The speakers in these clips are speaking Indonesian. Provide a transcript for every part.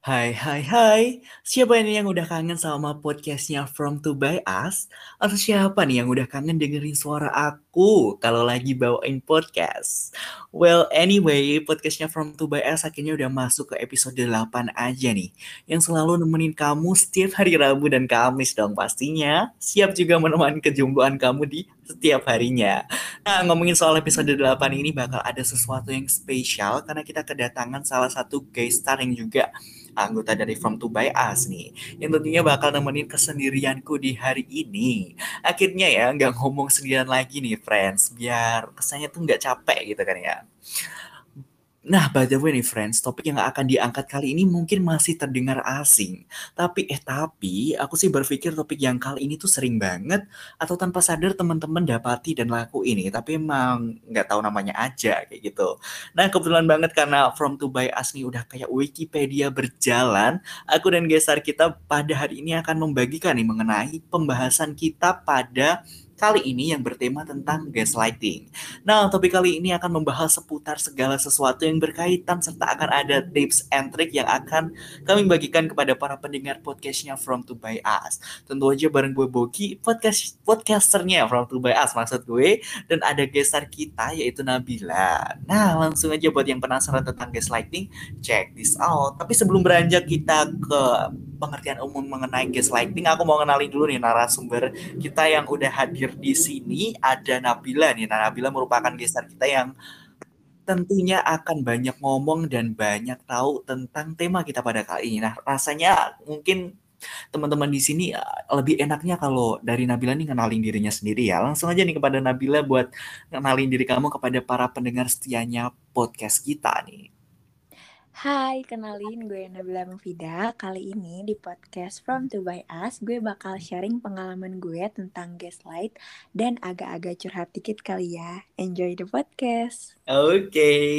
Hai, hai, hai. Siapa ini yang udah kangen sama podcastnya From To By Us? Atau siapa nih yang udah kangen dengerin suara aku kalau lagi bawain podcast? Well, anyway, podcastnya From To By Us akhirnya udah masuk ke episode 8 aja nih. Yang selalu nemenin kamu setiap hari Rabu dan Kamis dong pastinya. Siap juga menemani kejombloan kamu di setiap harinya. Nah, ngomongin soal episode 8 ini bakal ada sesuatu yang spesial karena kita kedatangan salah satu guest star yang juga anggota dari From To By Us nih, yang tentunya bakal nemenin kesendirianku di hari ini. Akhirnya ya, nggak ngomong sendirian lagi nih, friends, biar kesannya tuh nggak capek gitu kan ya. Nah, by the way nih friends, topik yang akan diangkat kali ini mungkin masih terdengar asing. Tapi eh tapi aku sih berpikir topik yang kali ini tuh sering banget atau tanpa sadar teman-teman dapati dan laku ini. Tapi emang nggak tahu namanya aja kayak gitu. Nah, kebetulan banget karena From to By nih udah kayak Wikipedia berjalan, aku dan gestar kita pada hari ini akan membagikan nih mengenai pembahasan kita pada kali ini yang bertema tentang gaslighting. Nah, topik kali ini akan membahas seputar segala sesuatu yang berkaitan serta akan ada tips and trick yang akan kami bagikan kepada para pendengar podcastnya From To By Us. Tentu aja bareng gue Bogi, podcast podcasternya From To By Us maksud gue, dan ada gestar kita yaitu Nabila. Nah, langsung aja buat yang penasaran tentang gaslighting, check this out. Tapi sebelum beranjak kita ke pengertian umum mengenai gaslighting, aku mau kenalin dulu nih narasumber kita yang udah hadir di sini. Ada Nabila nih. Nah, Nabila merupakan gestar kita yang tentunya akan banyak ngomong dan banyak tahu tentang tema kita pada kali ini. Nah, rasanya mungkin teman-teman di sini lebih enaknya kalau dari Nabila nih kenalin dirinya sendiri ya. Langsung aja nih kepada Nabila buat kenalin diri kamu kepada para pendengar setianya podcast kita nih. Hai, kenalin gue Nabila Mufida. Kali ini di podcast From To By Us, gue bakal sharing pengalaman gue tentang gaslight dan agak-agak curhat dikit kali ya. Enjoy the podcast. Oke, okay.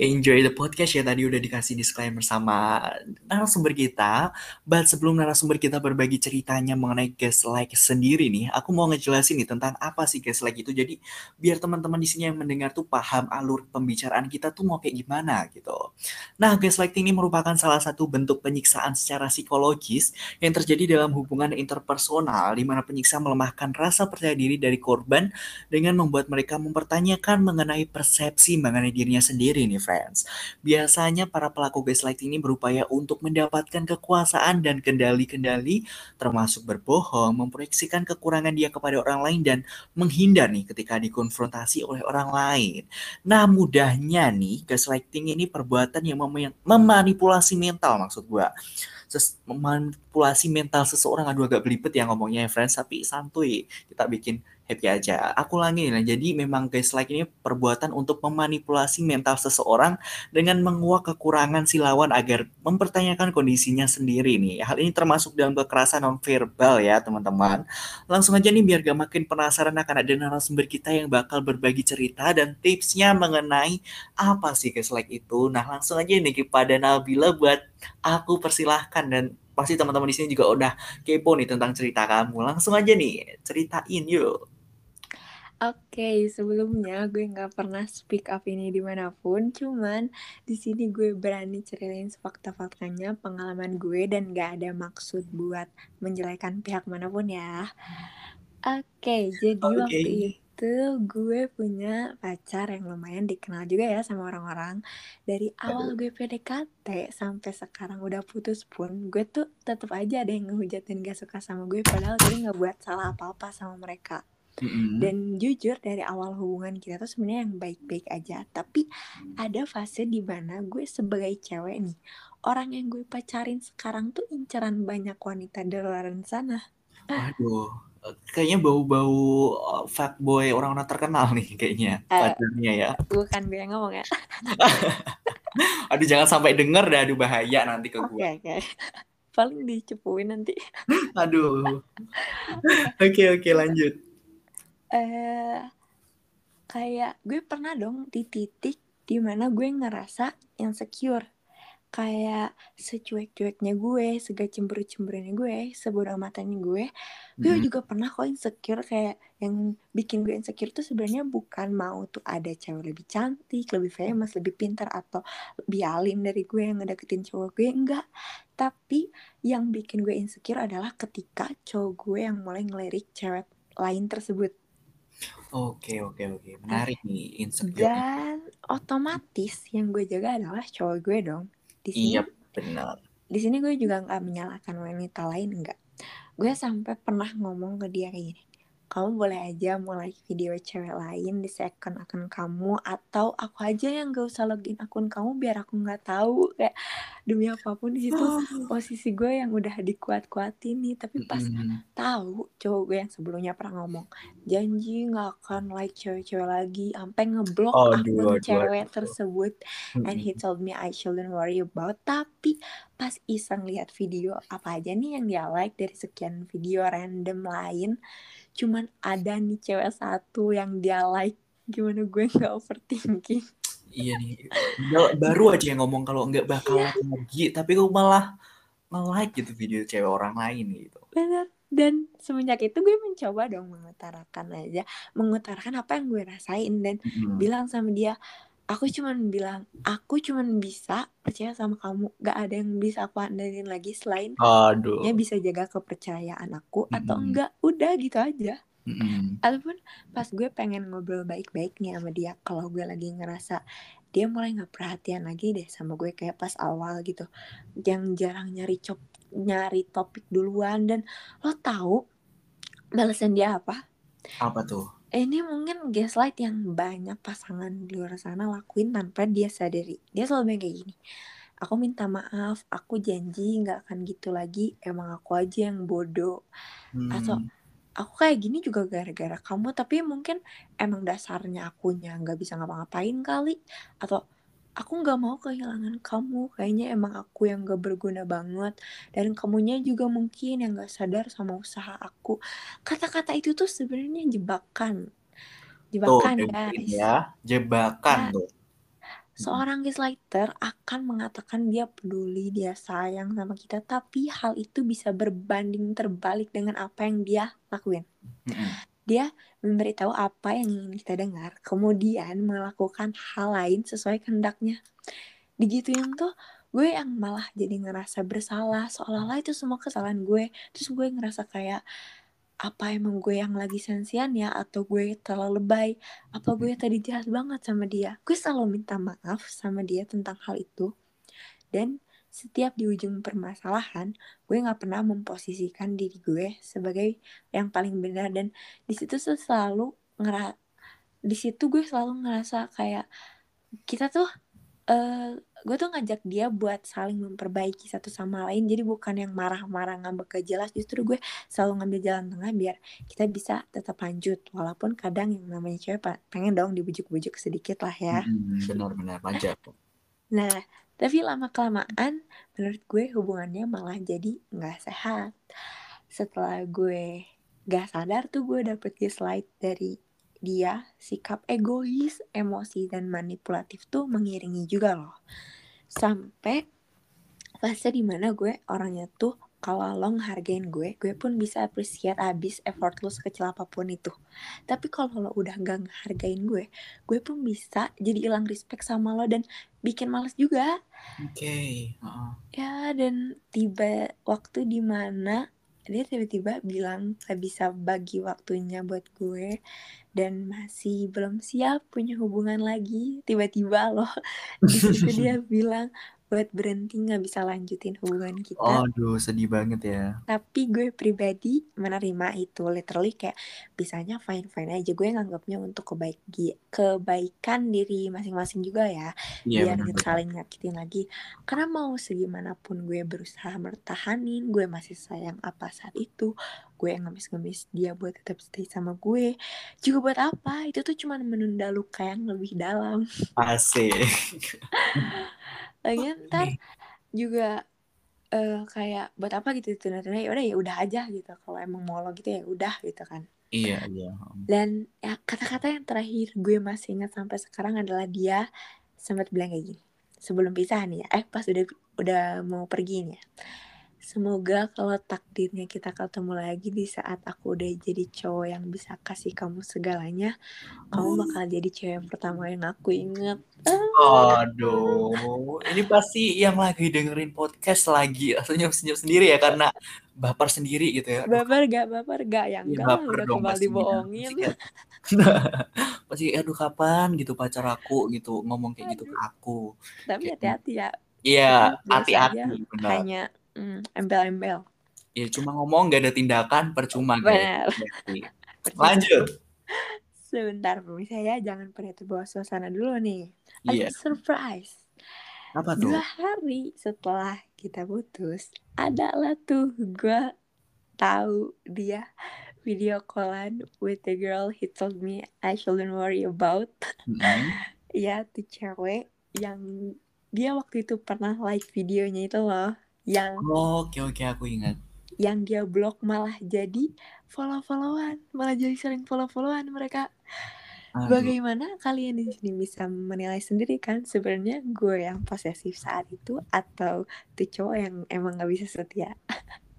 enjoy the podcast ya. Tadi udah dikasih disclaimer sama narasumber kita. But sebelum narasumber kita berbagi ceritanya mengenai gaslight sendiri nih, aku mau ngejelasin nih tentang apa sih gaslight itu. Jadi biar teman-teman di sini yang mendengar tuh paham alur pembicaraan kita tuh mau kayak gimana gitu. Nah, gaslighting ini merupakan salah satu bentuk penyiksaan secara psikologis yang terjadi dalam hubungan interpersonal di mana penyiksa melemahkan rasa percaya diri dari korban dengan membuat mereka mempertanyakan mengenai persepsi mengenai dirinya sendiri nih friends. Biasanya para pelaku gaslighting ini berupaya untuk mendapatkan kekuasaan dan kendali-kendali termasuk berbohong, memproyeksikan kekurangan dia kepada orang lain dan menghindar nih ketika dikonfrontasi oleh orang lain. Nah, mudahnya nih gaslighting ini perbuatan yang memanipulasi mental maksud gue memanipulasi mental seseorang aduh agak belibet ya ngomongnya ya friends tapi santuy kita bikin happy aja. Aku lagi nih, jadi memang guys like ini perbuatan untuk memanipulasi mental seseorang dengan menguak kekurangan si lawan agar mempertanyakan kondisinya sendiri nih. Hal ini termasuk dalam kekerasan non verbal ya teman-teman. Langsung aja nih biar gak makin penasaran akan ada narasumber kita yang bakal berbagi cerita dan tipsnya mengenai apa sih guys like itu. Nah langsung aja nih kepada Nabila buat aku persilahkan dan pasti teman-teman di sini juga udah kepo nih tentang cerita kamu. Langsung aja nih, ceritain yuk. Oke, sebelumnya gue nggak pernah speak up ini di mana pun, cuman di sini gue berani ceritain fakta-faktanya, pengalaman gue dan nggak ada maksud buat menjelekan pihak mana pun ya. Oke, jadi okay. waktu itu gue punya pacar yang lumayan dikenal juga ya sama orang-orang. Dari awal gue PDKT sampai sekarang udah putus pun, gue tuh tetap aja ada yang ngehujatin gak suka sama gue, padahal gue nggak buat salah apa-apa sama mereka. Mm-hmm. Dan jujur dari awal hubungan kita tuh sebenarnya yang baik-baik aja, tapi ada fase di mana gue sebagai cewek nih, orang yang gue pacarin sekarang tuh inceran banyak wanita di luar sana. Aduh, kayaknya bau-bau uh, fuckboy orang-orang terkenal nih kayaknya uh, pacarnya ya. Bukan gue yang ngomong ya. aduh jangan sampai denger dah, aduh bahaya nanti ke gue. Oke okay. Okay. Paling dicepuin nanti. aduh. Oke oke okay, okay, lanjut eh kayak gue pernah dong di titik di mana gue ngerasa insecure kayak secuek-cueknya gue, segak cemburu-cemburunya gue, sebodoh matanya gue, gue Mm-mm. juga pernah kok insecure kayak yang bikin gue insecure tuh sebenarnya bukan mau tuh ada cewek lebih cantik, lebih famous, lebih pintar atau lebih alim dari gue yang ngedeketin cowok gue, enggak. Tapi yang bikin gue insecure adalah ketika cowok gue yang mulai ngelirik cewek lain tersebut. Oke, oke, oke. Menarik nih insecure. Dan otomatis yang gue jaga adalah cowok gue dong. Di sini Iya, benar. di sini gue juga nggak menyalahkan wanita lain enggak. Gue sampai pernah ngomong ke dia kayak gini. Kamu boleh aja mulai video cewek lain di second akun kamu atau aku aja yang gak usah login akun kamu biar aku nggak tahu. Kayak demi apa pun di situ posisi gue yang udah dikuat-kuatin nih. Tapi pas Mm-mm. tahu cowok gue yang sebelumnya pernah ngomong janji nggak akan like cewek-cewek lagi sampai ngeblok Aduh, akun aduh, cewek aduh. tersebut. And he told me I shouldn't worry about. Tapi pas iseng lihat video apa aja nih yang dia like dari sekian video random lain cuman ada nih cewek satu yang dia like gimana gue nggak overthinking Iya nih. Ba- Baru aja yang ngomong kalau nggak bakal Iya. like lagi, tapi kok malah nge-like gitu video cewek orang lain gitu. benar dan semenjak itu gue mencoba dong mengutarakan aja mengutarakan apa yang gue rasain dan Mm-mm. bilang sama dia aku cuman bilang aku cuman bisa percaya sama kamu gak ada yang bisa aku andalin lagi selain Aduh. nya bisa jaga kepercayaan aku atau Mm-mm. enggak udah gitu aja Mm-mm. ataupun pas gue pengen ngobrol baik-baik nih sama dia kalau gue lagi ngerasa dia mulai nggak perhatian lagi deh sama gue kayak pas awal gitu yang jarang nyari cop nyari topik duluan dan lo tahu balasan dia apa Apa tuh? Ini mungkin gaslight yang banyak pasangan di luar sana lakuin tanpa dia sadari. Dia selalu bilang kayak gini aku minta maaf aku janji nggak akan gitu lagi emang aku aja yang bodoh. Atau Hmm. aku kayak gini juga gara-gara kamu tapi mungkin emang dasarnya akunya nggak bisa ngapa-ngapain kali. Atau aku nggak mau kehilangan kamu kayaknya emang aku yang gak berguna banget dan kamunya juga mungkin yang gak sadar sama usaha aku kata-kata itu tuh sebenarnya jebakan Tuh, jebakan dengerin guys ya. Jebakan Ya. tuh. Seorang gaslighter akan mengatakan dia peduli, dia sayang sama kita, tapi hal itu bisa berbanding terbalik dengan apa yang dia lakuin. Mm-mm. Dia memberitahu apa yang ingin kita dengar, kemudian melakukan hal lain sesuai kehendaknya. Digituin tuh gue yang malah jadi ngerasa bersalah, seolah-olah itu semua kesalahan gue. Terus gue ngerasa kayak apa emang gue yang lagi sensian ya atau gue terlalu lebay apa gue tadi jahat banget sama dia gue selalu minta maaf sama dia tentang hal itu dan setiap di ujung permasalahan gue nggak pernah memposisikan diri gue sebagai yang paling benar dan di situ tuh selalu ngera di situ gue selalu ngerasa kayak kita tuh eh gue tuh ngajak dia buat saling memperbaiki satu sama lain jadi bukan yang marah-marah ngambek gak jelas justru gue selalu ngambil jalan tengah biar kita bisa tetap lanjut walaupun kadang yang namanya cewek pengen dong dibujuk-bujuk sedikit lah ya Mm-mm. Benar-benar manja. nah tapi lama kelamaan menurut gue hubungannya malah jadi nggak sehat setelah gue gak sadar tuh gue dapet gaslight dari dia sikap egois, emosi dan manipulatif tuh mengiringi juga loh. Sampai fase di mana gue orangnya tuh kalau lo ngehargain gue, gue pun bisa appreciate abis effort lo sekecil apa pun itu. Tapi kalau lo udah gak ngehargain gue, gue pun bisa jadi hilang respect sama lo dan bikin males juga. Oke. heeh. Ya dan tiba waktu di mana dia tiba-tiba bilang gak bisa bagi waktunya buat gue dan masih belum siap punya hubungan lagi tiba-tiba loh di situ dia bilang buat berhenti nggak bisa lanjutin hubungan kita. Aduh, sedih banget ya. tapi gue pribadi menerima itu literally kayak bisanya fine fine aja. Gue nganggapnya untuk kebaik kebaikan diri masing-masing juga ya. Iya, biar kita saling nyakitin lagi. Karena mau segimanapun gue berusaha bertahanin gue masih sayang apa saat itu gue ngemis-ngemis dia buat tetap stay sama gue juga buat apa? Itu tuh cuma menunda luka yang lebih dalam. Asik. lagi ntar juga eh, kayak buat apa gitu tunda-tunda ya udah ya udah aja gitu. Kalau emang mau lo gitu ya udah gitu kan. Iya, iya. dan ya kata-kata yang terakhir gue masih ingat sampai sekarang adalah dia sempat bilang kayak gini. Sebelum pisah nih ya eh pas udah udah mau pergi nih ya Semoga kalau takdirnya kita ketemu lagi di saat aku udah jadi cowok yang bisa kasih kamu segalanya, kamu bakal jadi cewek pertama yang aku inget. Aduh, ini pasti yang lagi dengerin podcast lagi senyum-senyum sendiri ya karena baper sendiri gitu ya. Aduh, Baper gak, baper gak, yang Iya, enggak lah baper udah dong kembali bohongin. Pasti kayak- pasti aduh kapan gitu pacar aku gitu ngomong kayak gitu ke aku. Tapi hati-hati ya, Iya, hati-hati benar. hanya mm, embel-embel. Ya cuma ngomong gak ada tindakan percuma Benar. Berarti. Lanjut. Sebentar pemirsa ya, jangan pernah terbawa suasana dulu nih. Ada Iya, surprise. apa tuh? Dua hari setelah kita putus, adalah tuh gue tahu dia video callan with the girl he told me I shouldn't worry about. Mm-mm. Ya, tuh cewek yang dia waktu itu pernah like videonya itu loh, yang Oke oke aku ingat. yang dia blok malah jadi follow-followan, malah jadi sering follow-followan mereka. Aduh. Bagaimana kalian di sini bisa menilai sendiri kan sebenarnya gue yang posesif saat itu atau tuh cowok yang emang gak bisa setia?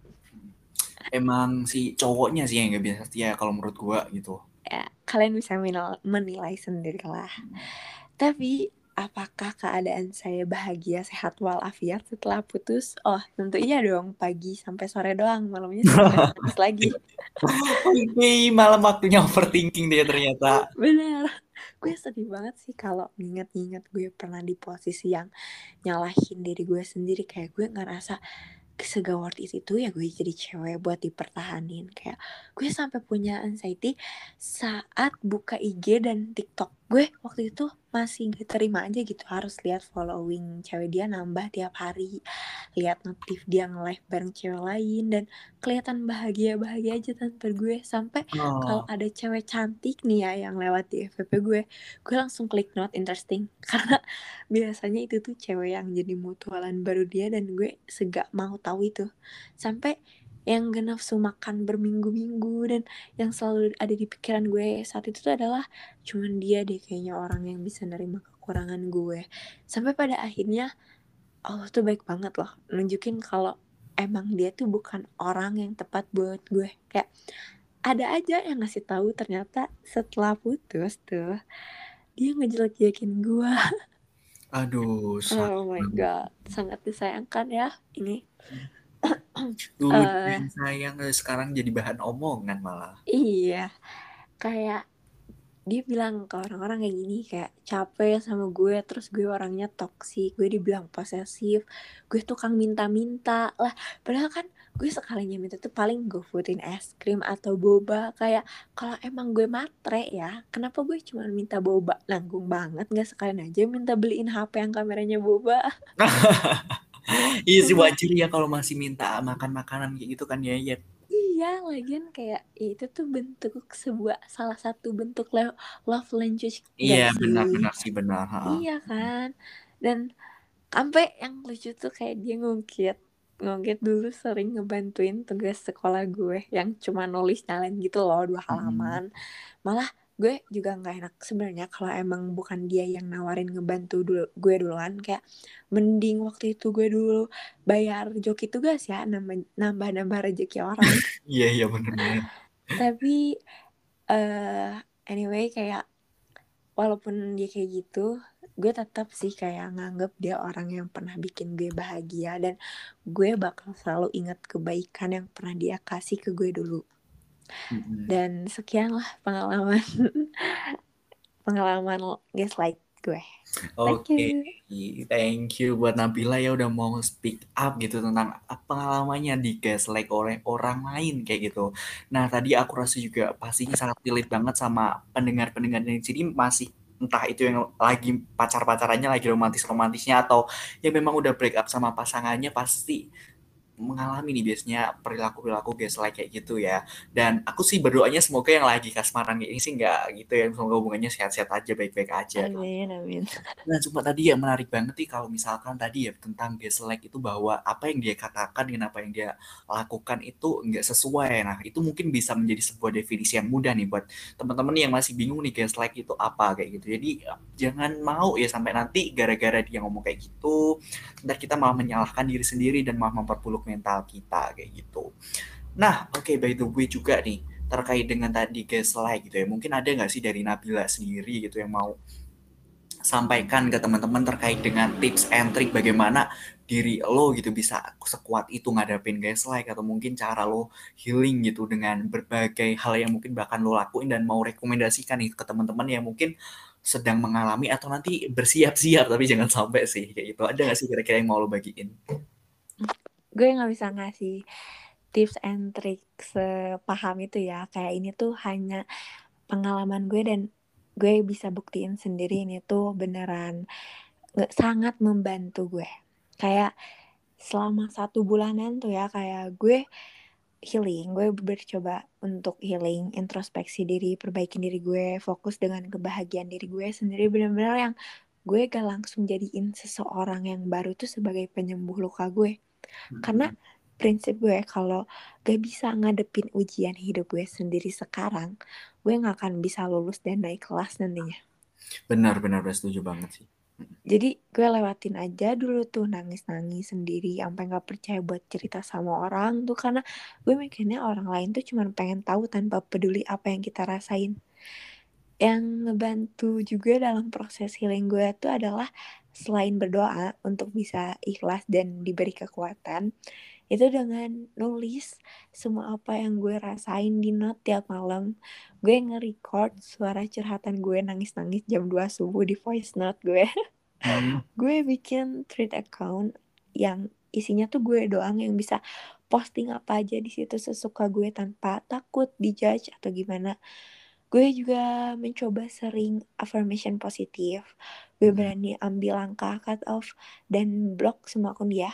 Emang si cowoknya sih yang gak biasa setia kalau menurut gua gitu. Ya, kalian bisa menil- menilai sendiri lah. Tapi apakah keadaan saya bahagia, sehat walafiat setelah putus? Oh, tentu iya dong, pagi sampai sore doang, malamnya nangis lagi. Oke, malam waktunya overthinking dia ternyata. Bener. Gue sedih banget sih kalau nginget-nginget gue pernah di posisi yang nyalahin diri gue sendiri. Kayak gue ngerasa sega worth it itu ya gue jadi cewek buat dipertahanin. Kayak gue sampai punya anxiety saat buka IG dan TikTok. Gue waktu itu masih gak terima aja gitu harus lihat following cewek dia nambah tiap hari. Lihat notif dia nge-live bareng cewek lain dan kelihatan bahagia-bahagia aja tanpa gue. Sampai kalau Oh, ada cewek cantik nih ya yang lewat di FVP gue, gue langsung klik not interesting. Karena biasanya itu tuh cewek yang jadi mutualan baru dia dan gue segak mau tahu itu. Sampai yang gak nafsu makan berminggu-minggu dan yang selalu ada di pikiran gue saat itu tuh adalah cuman dia deh kayaknya orang yang bisa nerima kekurangan gue. Sampai pada akhirnya Allah tuh baik banget loh nunjukin kalau emang dia tuh bukan orang yang tepat buat gue. Kayak ada aja yang ngasih tahu ternyata setelah putus tuh dia ngejelek-jelekin gue. Aduh, oh my god sangat disayangkan ya ini dulu Eh. yang sayang eh, sekarang jadi bahan omongan malah. iya kayak dia bilang ke orang-orang kayak gini kayak capek sama gue terus gue orangnya toksik gue dibilang posesif gue tukang minta-minta lah padahal kan gue sekalinya minta tuh paling gue foodin es krim atau boba kayak kalau emang gue matre ya kenapa gue cuma minta boba nanggung banget nggak sekalian aja minta beliin HP yang kameranya boba Iya sih wajar ya kalau masih minta makan makanan kayak gitu kan ya. Ya Iya, lagian kayak ya itu tuh bentuk sebuah salah satu bentuk lo- love language Iya sih? benar-benar sih benar. ha. Iya kan? Dan sampai yang lucu tuh kayak dia ngungkit ngungkit dulu sering ngebantuin tugas sekolah gue yang cuma nulis nyalain gitu loh dua halaman. Malah gue juga nggak enak sebenarnya kalau emang bukan dia yang nawarin ngebantu dulu gue duluan. Kayak mending waktu itu gue dulu bayar joki tugas ya nambah nambah nambah rezeki orang. Iya iya benar-benar. tapi eh anyway kayak walaupun dia kayak gitu gue tetap sih kayak nganggep dia orang yang pernah bikin gue bahagia dan gue bakal selalu ingat kebaikan yang pernah dia kasih ke gue dulu Dan sekian lah pengalaman pengalaman gaslight gue. Oke, you. thank you buat Nabila ya udah mau speak up gitu tentang pengalamannya di gaslight orang orang lain kayak gitu. Nah tadi aku rasa juga pastinya sangat relate banget sama pendengar-pendengar di sini. Masih entah itu yang lagi pacar-pacarannya lagi romantis-romantisnya atau yang memang udah break up sama pasangannya pasti mengalami nih biasanya perilaku-perilaku gaslight kayak gitu ya. Dan aku sih berdoanya semoga yang lagi kasmaran kayak ini sih nggak gitu ya. Semoga hubungannya sehat-sehat aja, baik-baik aja. Amin, amin. Nah, cuma tadi yang menarik banget nih kalau misalkan tadi ya tentang gaslight itu bahwa apa yang dia katakan dengan apa yang dia lakukan itu nggak sesuai. Nah, itu mungkin bisa menjadi sebuah definisi yang mudah nih buat teman-teman yang masih bingung nih gaslight itu apa kayak gitu. Jadi jangan mau ya sampai nanti gara-gara dia ngomong kayak gitu, ntar kita malah menyalahkan diri sendiri dan malah memperpuluk mental kita kayak gitu. Nah, oke okay, by the way juga nih terkait dengan tadi gaslight gitu ya. Mungkin ada nggak sih dari Nabila sendiri gitu yang mau sampaikan ke teman-teman terkait dengan tips and trick bagaimana diri lo gitu bisa sekuat itu ngadapin gaslight atau mungkin cara lo healing gitu dengan berbagai hal yang mungkin bahkan lo lakuin dan mau rekomendasikan nih ke teman-teman yang mungkin sedang mengalami atau nanti bersiap-siap tapi jangan sampai sih kayak gitu ada gak sih kira-kira yang mau lo bagiin? Gue nggak bisa ngasih tips and trick sepaham itu ya. Kayak ini tuh hanya pengalaman gue dan gue bisa buktiin sendiri ini tuh beneran sangat membantu gue. Kayak selama satu bulanan tuh ya kayak gue healing gue bercoba untuk healing introspeksi diri perbaikin diri gue fokus dengan kebahagiaan diri gue sendiri bener-bener yang gue gak langsung jadiin seseorang yang baru tuh sebagai penyembuh luka gue karena prinsip gue kalau gak bisa ngadepin ujian hidup gue sendiri sekarang, gue gak akan bisa lulus dan naik kelas nantinya. Benar, benar, setuju banget sih. Jadi gue lewatin aja dulu tuh nangis-nangis sendiri sampai gak percaya buat cerita sama orang tuh karena gue mikirnya orang lain tuh cuma pengen tahu tanpa peduli apa yang kita rasain. Yang ngebantu juga dalam proses healing gue tuh adalah selain berdoa untuk bisa ikhlas dan diberi kekuatan, itu dengan nulis semua apa yang gue rasain di note tiap malam. Gue nge-record suara curhatan gue nangis-nangis jam 2 subuh di voice note gue. Hmm. gue bikin tweet account yang isinya tuh gue doang yang bisa posting apa aja di situ sesuka gue tanpa takut dijudge atau gimana gue juga mencoba sering affirmation positif. Gue hmm. berani ambil langkah cut off dan block semua akun dia.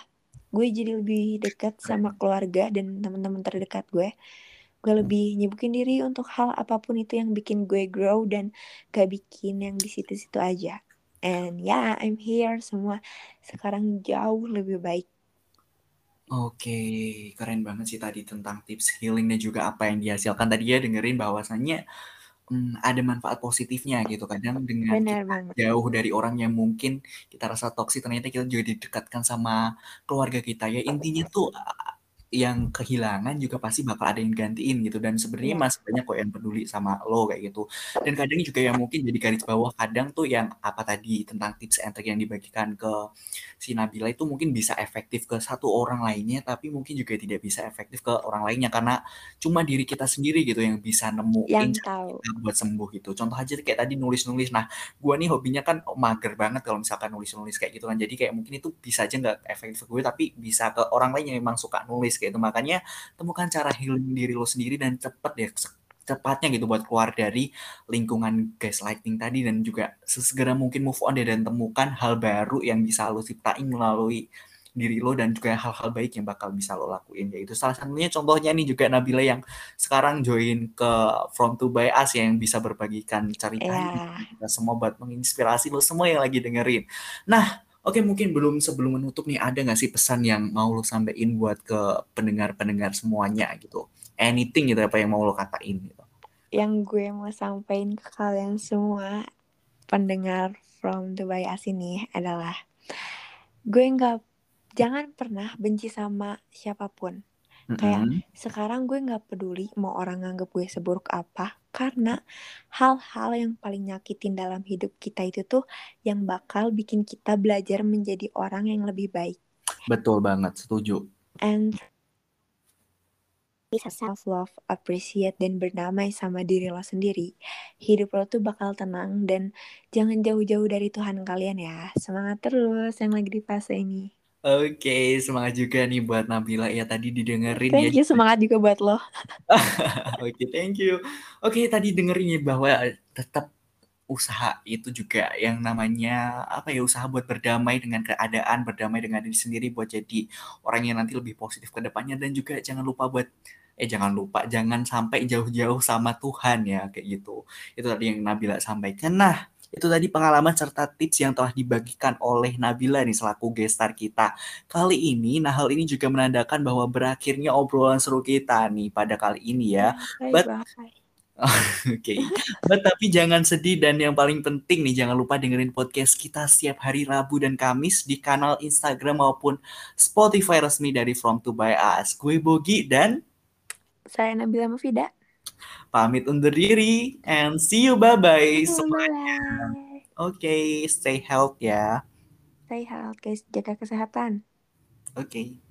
Gue jadi lebih dekat sama keluarga dan teman-teman terdekat gue. Gue lebih nyibukin diri untuk hal apa pun itu yang bikin gue grow dan gak bikin yang di situ-situ aja. And yeah I'm here. Semua sekarang jauh lebih baik. Oke, keren banget sih tadi tentang tips healing dan juga apa yang dihasilkan. Tadi ya dengerin bahwasannya hmm, ada manfaat positifnya gitu. Kadang dengan Bener kita banget. jauh dari orang yang mungkin kita rasa toksik, ternyata kita juga didekatkan sama keluarga kita ya. Intinya tuh yang kehilangan juga pasti bakal ada yang gantiin gitu. Dan sebenarnya yeah. masih banyak kok yang peduli sama lo kayak gitu. Dan kadang juga yang mungkin jadi garis bawah kadang tuh yang apa tadi tentang tips and trick yang dibagikan ke si Nabila itu mungkin bisa efektif ke satu orang lainnya tapi mungkin juga tidak bisa efektif ke orang lainnya. Karena cuma diri kita sendiri gitu yang bisa nemuin yang tahu. kita buat sembuh gitu. Contoh aja kayak tadi nulis-nulis. Nah gua nih hobinya kan mager banget kalau misalkan nulis-nulis kayak gitu kan. Jadi kayak mungkin itu bisa aja nggak efektif ke gue tapi bisa ke orang lain yang memang suka nulis kayak itu makanya temukan cara healing diri lo sendiri dan cepet deh cepatnya gitu buat keluar dari lingkungan gaslighting tadi dan juga sesegera mungkin move on deh dan temukan hal baru yang bisa lo ciptain melalui diri lo dan juga hal-hal baik yang bakal bisa lo lakuin yaitu salah satunya contohnya nih juga Nabila yang sekarang join ke From to By Us yang bisa berbagikan cerita yeah. kita semua buat menginspirasi lo semua yang lagi dengerin. Nah, Oke, mungkin belum sebelum menutup nih, ada nggak sih pesan yang mau lo sampaikan buat ke pendengar-pendengar semuanya gitu? Anything gitu apa yang mau lo katain gitu? Yang gue mau sampaikan ke kalian semua pendengar from Dubai As ini adalah gue nggak jangan pernah benci sama siapa pun. Mm-hmm. Kayak sekarang gue nggak peduli mau orang nganggap gue seburuk apa, karena hal-hal yang paling nyakitin dalam hidup kita itu tuh yang bakal bikin kita belajar menjadi orang yang lebih baik. Betul banget, setuju. And bisa self love, appreciate dan berdamai sama diri lo sendiri, hidup lo tuh bakal tenang dan jangan jauh-jauh dari Tuhan kalian ya. Semangat terus yang lagi di fase ini. Oke, okay, semangat juga nih buat Nabila ya tadi didengerin thank ya. Thank you, semangat juga buat lo. Oke, okay, thank you. Oke, okay, tadi dengerin ya bahwa tetap usaha itu juga yang namanya apa ya usaha buat berdamai dengan keadaan, berdamai dengan diri sendiri buat jadi orang yang nanti lebih positif ke depannya dan juga jangan lupa buat eh jangan lupa jangan sampai jauh-jauh sama Tuhan ya kayak gitu. Itu tadi yang Nabila sampaikan. Nah, itu tadi pengalaman serta tips yang telah dibagikan oleh Nabila nih selaku gestar kita. Kali ini, nah hal ini juga menandakan bahwa berakhirnya obrolan seru kita nih pada kali ini ya. Bye, But bye. Oke, okay. But, tapi jangan sedih dan yang paling penting nih jangan lupa dengerin podcast kita setiap hari Rabu dan Kamis di kanal Instagram maupun Spotify resmi dari From to By Us. Gue Bogi dan saya Nabila Mufida. Pamit undur diri and see you bye bye semuanya. Oke, okay, stay healthy ya. Stay healthy guys, jaga kesehatan. Oke. Okay.